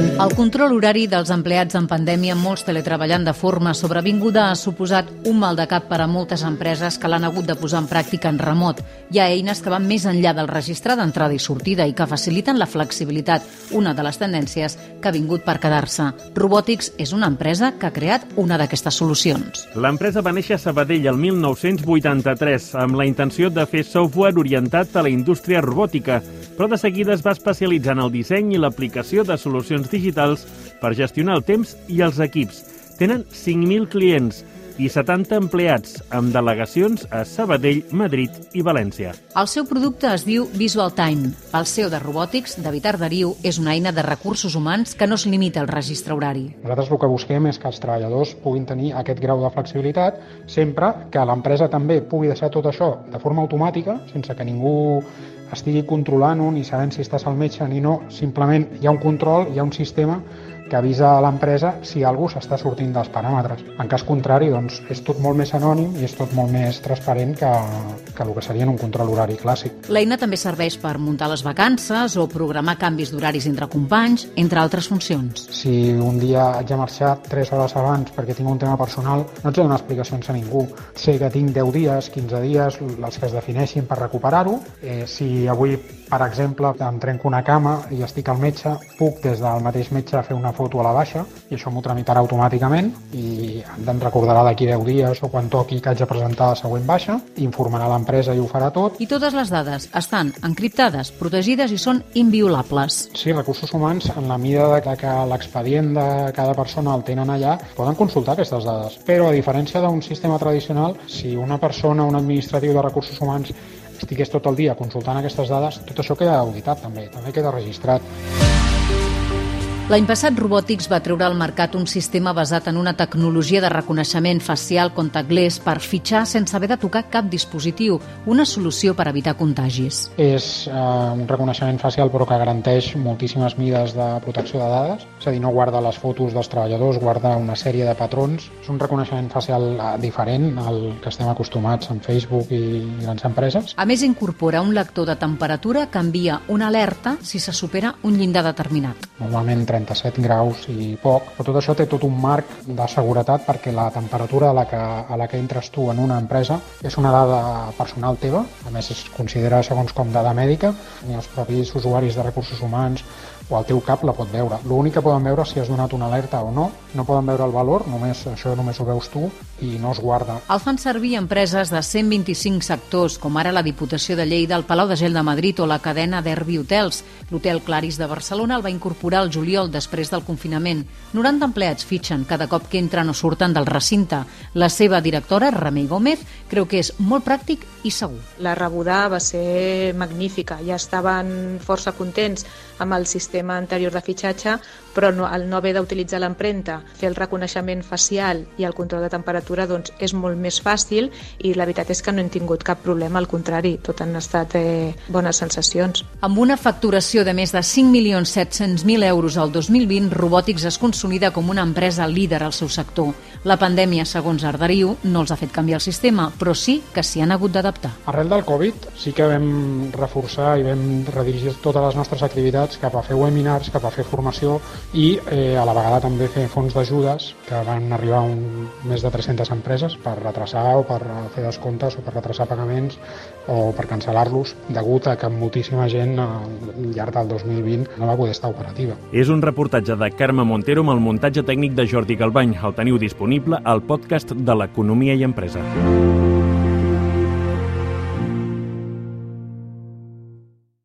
El control horari dels empleats en pandèmia, molts teletreballant de forma sobrevinguda, ha suposat un mal de cap per a moltes empreses que l'han hagut de posar en pràctica en remot. Hi ha eines que van més enllà del registre d'entrada i sortida i que faciliten la flexibilitat, una de les tendències que ha vingut per quedar-se. Robotics és una empresa que ha creat una d'aquestes solucions. L'empresa va néixer a Sabadell el 1983 amb la intenció de fer software orientat a la indústria robòtica, però de seguida es va especialitzar en el disseny i l'aplicació de solucions digitals per gestionar el temps i els equips. Tenen 5.000 clients i 70 empleats, amb delegacions a Sabadell, Madrid i València. El seu producte es diu Visual Time. El CEO de Robotics, David Arderiu, és una eina de recursos humans que no es limita al registre horari. Nosaltres el que busquem és que els treballadors puguin tenir aquest grau de flexibilitat sempre que l'empresa també pugui deixar tot això de forma automàtica, sense que ningú estigui controlant-ho ni sabent si estàs al metge ni no, simplement hi ha un control, hi ha un sistema que avisa a l'empresa si algú s'està sortint dels paràmetres. En cas contrari, doncs, és tot molt més anònim i és tot molt més transparent que, que el que seria en un control horari clàssic. L'eina també serveix per muntar les vacances o programar canvis d'horaris entre companys, entre altres funcions. Si un dia haig de marxar 3 hores abans perquè tinc un tema personal, no ets de donar explicacions a ningú. Sé que tinc 10 dies, 15 dies, els que es defineixin per recuperar-ho. Eh, si avui, per exemple, em trenco una cama i estic al metge, puc des del mateix metge fer una foto a la baixa i això m'ho tramitarà automàticament i em recordarà d'aquí 10 dies o quan toqui que haig de presentar la següent baixa, informarà l'empresa i ho farà tot. I totes les dades estan encriptades, protegides i són inviolables. Sí, recursos humans, en la mida de que l'expedient de cada persona el tenen allà, poden consultar aquestes dades. Però a diferència d'un sistema tradicional, si una persona, un administratiu de recursos humans estigués tot el dia consultant aquestes dades, tot això queda auditat també, també queda registrat. L'any passat, Robotics va treure al mercat un sistema basat en una tecnologia de reconeixement facial contactless per fitxar sense haver de tocar cap dispositiu, una solució per evitar contagis. És eh, un reconeixement facial però que garanteix moltíssimes mides de protecció de dades, és a dir, no guarda les fotos dels treballadors, guarda una sèrie de patrons. És un reconeixement facial eh, diferent al que estem acostumats en Facebook i grans empreses. A més, incorpora un lector de temperatura que envia una alerta si se supera un llindar determinat. Normalment 37 graus i poc, però tot això té tot un marc de seguretat perquè la temperatura a la que, a la que entres tu en una empresa és una dada personal teva, a més es considera segons com dada mèdica, ni els propis usuaris de recursos humans o el teu cap la pot veure. L'únic que poden veure si has donat una alerta o no, no poden veure el valor, només això només ho veus tu i no es guarda. El fan servir empreses de 125 sectors, com ara la Diputació de Lleida, el Palau de Gel de Madrid o la cadena d'Herbi Hotels. L'Hotel Claris de Barcelona el va incorporar el juliol després del confinament. 90 empleats fitxen cada cop que entren o surten del recinte. La seva directora, Remei Gómez, creu que és molt pràctic i segur. La rebuda va ser magnífica. Ja estaven força contents amb el sistema anterior de fitxatge, però no, al no haver d'utilitzar l'empremta, fer el reconeixement facial i el control de temperatura doncs, és molt més fàcil i la veritat és que no hem tingut cap problema, al contrari, tot han estat eh, bones sensacions. Amb una facturació de més de 5.700.000 euros al 2020, Robotics es consolida com una empresa líder al seu sector. La pandèmia, segons Arderiu, no els ha fet canviar el sistema, però sí que s'hi han hagut d'adaptar. Arrel del Covid sí que vam reforçar i vam redirigir totes les nostres activitats cap a fer webinars, cap a fer formació i eh, a la vegada també fer fons d'ajudes que van arribar a un, més de 300 empreses per retrasar o per fer descomptes o per retrasar pagaments o per cancel·lar-los degut a que moltíssima gent al llarg del 2020 no va poder estar operativa. És un reportatge de Carme Montero amb el muntatge tècnic de Jordi Galbany. El teniu disponible al podcast de l'Economia i Empresa.